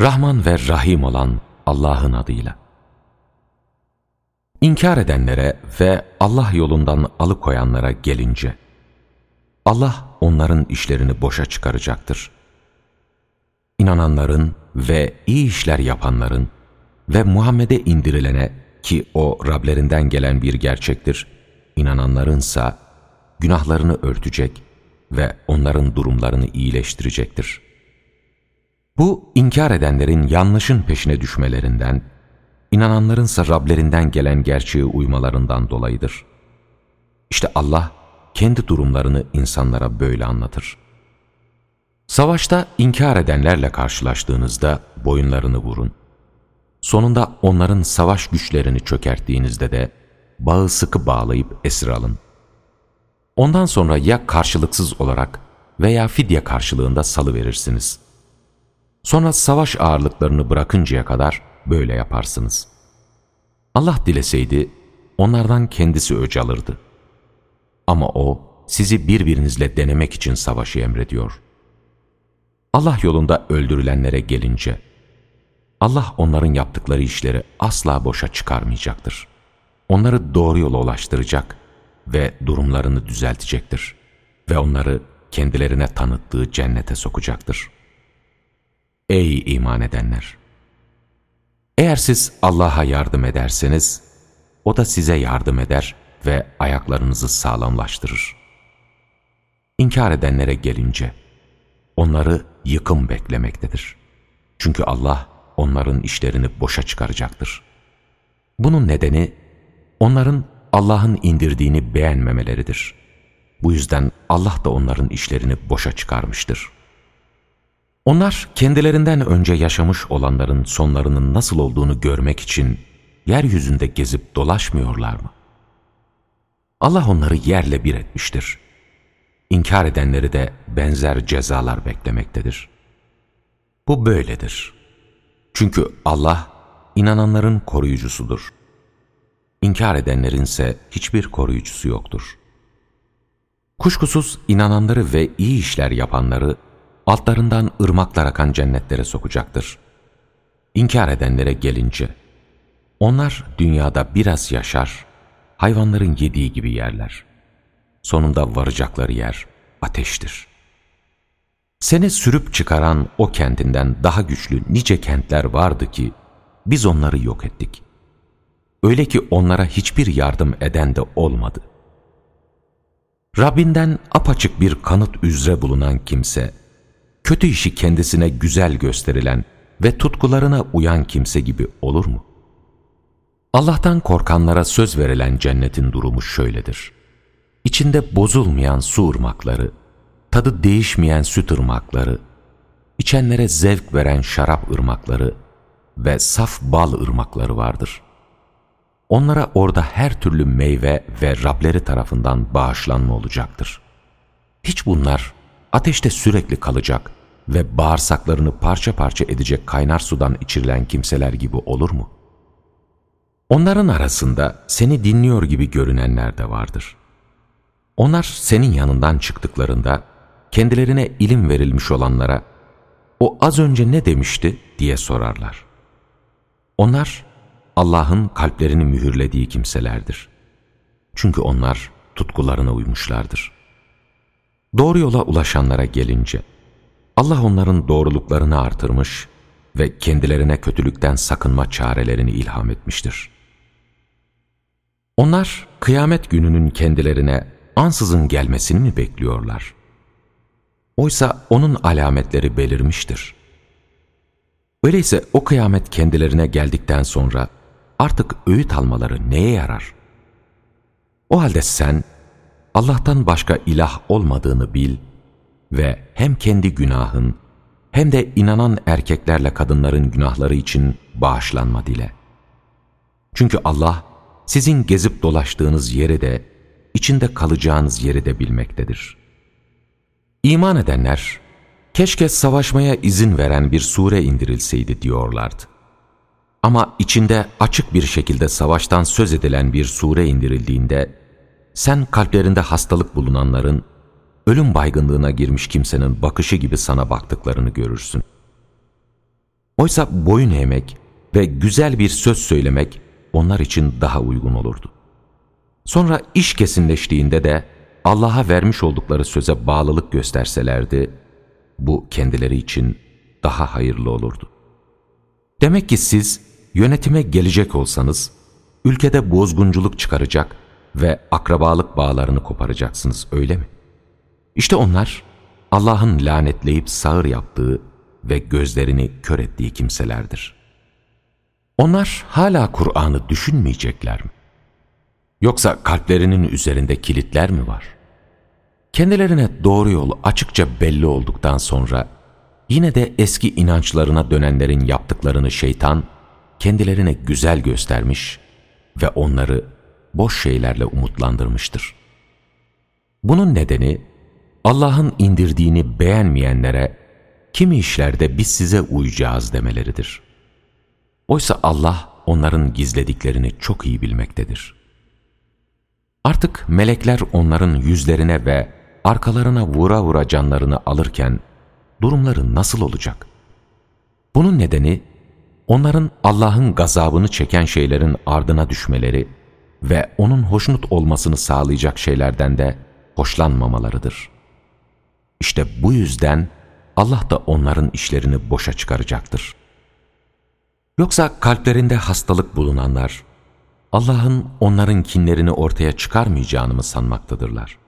Rahman ve Rahim olan Allah'ın adıyla. İnkar edenlere ve Allah yolundan alıkoyanlara gelince, Allah onların işlerini boşa çıkaracaktır. İnananların ve iyi işler yapanların ve Muhammed'e indirilene ki o Rablerinden gelen bir gerçektir, inananlarınsa günahlarını örtecek ve onların durumlarını iyileştirecektir. Bu inkar edenlerin yanlışın peşine düşmelerinden, inananlarınsa Rablerinden gelen gerçeğe uymalarından dolayıdır. İşte Allah kendi durumlarını insanlara böyle anlatır. Savaşta inkar edenlerle karşılaştığınızda boyunlarını vurun. Sonunda onların savaş güçlerini çökerttiğinizde de bağı sıkı bağlayıp esir alın. Ondan sonra ya karşılıksız olarak veya fidye karşılığında salı verirsiniz. Sonra savaş ağırlıklarını bırakıncaya kadar böyle yaparsınız. Allah dileseydi onlardan kendisi öc alırdı. Ama O sizi birbirinizle denemek için savaşı emrediyor. Allah yolunda öldürülenlere gelince, Allah onların yaptıkları işleri asla boşa çıkarmayacaktır. Onları doğru yola ulaştıracak ve durumlarını düzeltecektir. Ve onları kendilerine tanıttığı cennete sokacaktır. Ey iman edenler! Eğer siz Allah'a yardım ederseniz, O da size yardım eder ve ayaklarınızı sağlamlaştırır. İnkar edenlere gelince, onları yıkım beklemektedir. Çünkü Allah onların işlerini boşa çıkaracaktır. Bunun nedeni, onların Allah'ın indirdiğini beğenmemeleridir. Bu yüzden Allah da onların işlerini boşa çıkarmıştır. Onlar kendilerinden önce yaşamış olanların sonlarının nasıl olduğunu görmek için yeryüzünde gezip dolaşmıyorlar mı? Allah onları yerle bir etmiştir. İnkar edenleri de benzer cezalar beklemektedir. Bu böyledir. Çünkü Allah inananların koruyucusudur. İnkar edenlerin ise hiçbir koruyucusu yoktur. Kuşkusuz inananları ve iyi işler yapanları altlarından ırmaklar akan cennetlere sokacaktır. İnkar edenlere gelince, onlar dünyada biraz yaşar, hayvanların yediği gibi yerler. Sonunda varacakları yer ateştir. Seni sürüp çıkaran o kentinden daha güçlü nice kentler vardı ki, biz onları yok ettik. Öyle ki onlara hiçbir yardım eden de olmadı. Rabbinden apaçık bir kanıt üzere bulunan kimse, kötü işi kendisine güzel gösterilen ve tutkularına uyan kimse gibi olur mu? Allah'tan korkanlara söz verilen cennetin durumu şöyledir. İçinde bozulmayan su ırmakları, tadı değişmeyen süt ırmakları, içenlere zevk veren şarap ırmakları ve saf bal ırmakları vardır. Onlara orada her türlü meyve ve Rableri tarafından bağışlanma olacaktır. Hiç bunlar ateşte sürekli kalacak ve bağırsaklarını parça parça edecek kaynar sudan içirilen kimseler gibi olur mu? Onların arasında seni dinliyor gibi görünenler de vardır. Onlar senin yanından çıktıklarında kendilerine ilim verilmiş olanlara o az önce ne demişti diye sorarlar. Onlar Allah'ın kalplerini mühürlediği kimselerdir. Çünkü onlar tutkularına uymuşlardır. Doğru yola ulaşanlara gelince, Allah onların doğruluklarını artırmış ve kendilerine kötülükten sakınma çarelerini ilham etmiştir. Onlar kıyamet gününün kendilerine ansızın gelmesini mi bekliyorlar? Oysa onun alametleri belirmiştir. Öyleyse o kıyamet kendilerine geldikten sonra artık öğüt almaları neye yarar? O halde sen Allah'tan başka ilah olmadığını bil ve hem kendi günahın hem de inanan erkeklerle kadınların günahları için bağışlanma dile. Çünkü Allah sizin gezip dolaştığınız yeri de, içinde kalacağınız yeri de bilmektedir. İman edenler, keşke savaşmaya izin veren bir sure indirilseydi diyorlardı. Ama içinde açık bir şekilde savaştan söz edilen bir sure indirildiğinde, sen kalplerinde hastalık bulunanların, ölüm baygınlığına girmiş kimsenin bakışı gibi sana baktıklarını görürsün. Oysa boyun eğmek ve güzel bir söz söylemek onlar için daha uygun olurdu. Sonra iş kesinleştiğinde de Allah'a vermiş oldukları söze bağlılık gösterselerdi, bu kendileri için daha hayırlı olurdu. Demek ki siz yönetime gelecek olsanız, ülkede bozgunculuk çıkaracak ve akrabalık bağlarını koparacaksınız öyle mi? İşte onlar Allah'ın lanetleyip sağır yaptığı ve gözlerini kör ettiği kimselerdir. Onlar hala Kur'an'ı düşünmeyecekler mi? Yoksa kalplerinin üzerinde kilitler mi var? Kendilerine doğru yol açıkça belli olduktan sonra yine de eski inançlarına dönenlerin yaptıklarını şeytan kendilerine güzel göstermiş ve onları boş şeylerle umutlandırmıştır. Bunun nedeni Allah'ın indirdiğini beğenmeyenlere kimi işlerde biz size uyacağız demeleridir. Oysa Allah onların gizlediklerini çok iyi bilmektedir. Artık melekler onların yüzlerine ve arkalarına vura vura canlarını alırken durumları nasıl olacak? Bunun nedeni onların Allah'ın gazabını çeken şeylerin ardına düşmeleri ve onun hoşnut olmasını sağlayacak şeylerden de hoşlanmamalarıdır. İşte bu yüzden Allah da onların işlerini boşa çıkaracaktır. Yoksa kalplerinde hastalık bulunanlar, Allah'ın onların kinlerini ortaya çıkarmayacağını mı sanmaktadırlar?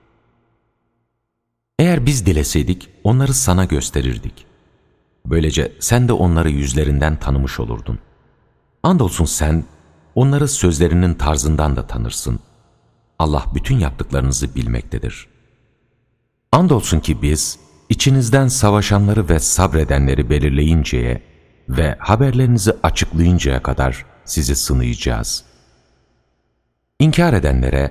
Eğer biz dileseydik onları sana gösterirdik. Böylece sen de onları yüzlerinden tanımış olurdun. Andolsun sen onları sözlerinin tarzından da tanırsın. Allah bütün yaptıklarınızı bilmektedir. Andolsun ki biz içinizden savaşanları ve sabredenleri belirleyinceye ve haberlerinizi açıklayıncaya kadar sizi sınayacağız. İnkar edenlere,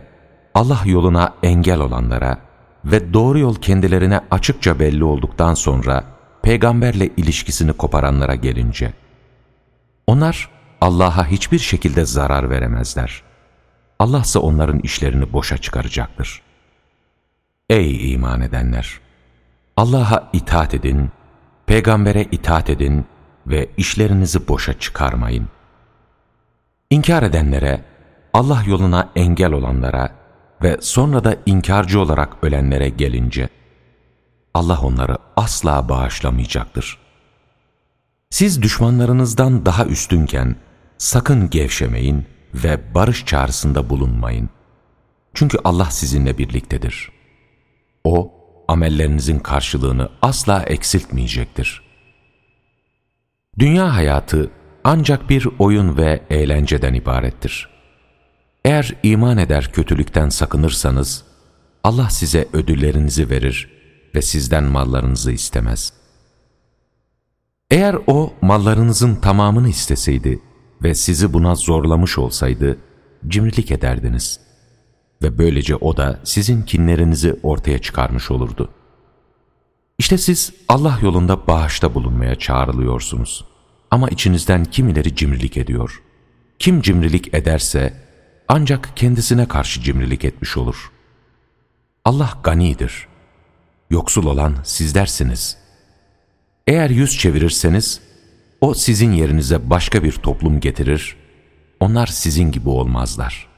Allah yoluna engel olanlara, ve doğru yol kendilerine açıkça belli olduktan sonra peygamberle ilişkisini koparanlara gelince, onlar Allah'a hiçbir şekilde zarar veremezler. Allah ise onların işlerini boşa çıkaracaktır. Ey iman edenler! Allah'a itaat edin, peygambere itaat edin ve işlerinizi boşa çıkarmayın. İnkar edenlere, Allah yoluna engel olanlara, ve sonra da inkarcı olarak ölenlere gelince, Allah onları asla bağışlamayacaktır. Siz düşmanlarınızdan daha üstünken sakın gevşemeyin ve barış çağrısında bulunmayın. Çünkü Allah sizinle birliktedir. O, amellerinizin karşılığını asla eksiltmeyecektir. Dünya hayatı ancak bir oyun ve eğlenceden ibarettir. Eğer iman eder kötülükten sakınırsanız, Allah size ödüllerinizi verir ve sizden mallarınızı istemez. Eğer O mallarınızın tamamını isteseydi ve sizi buna zorlamış olsaydı, cimrilik ederdiniz. Ve böylece O da sizin kinlerinizi ortaya çıkarmış olurdu. İşte siz Allah yolunda bağışta bulunmaya çağrılıyorsunuz. Ama içinizden kimileri cimrilik ediyor. Kim cimrilik ederse, ancak kendisine karşı cimrilik etmiş olur. Allah ganidir. Yoksul olan sizlersiniz. Eğer yüz çevirirseniz, o sizin yerinize başka bir toplum getirir, onlar sizin gibi olmazlar.''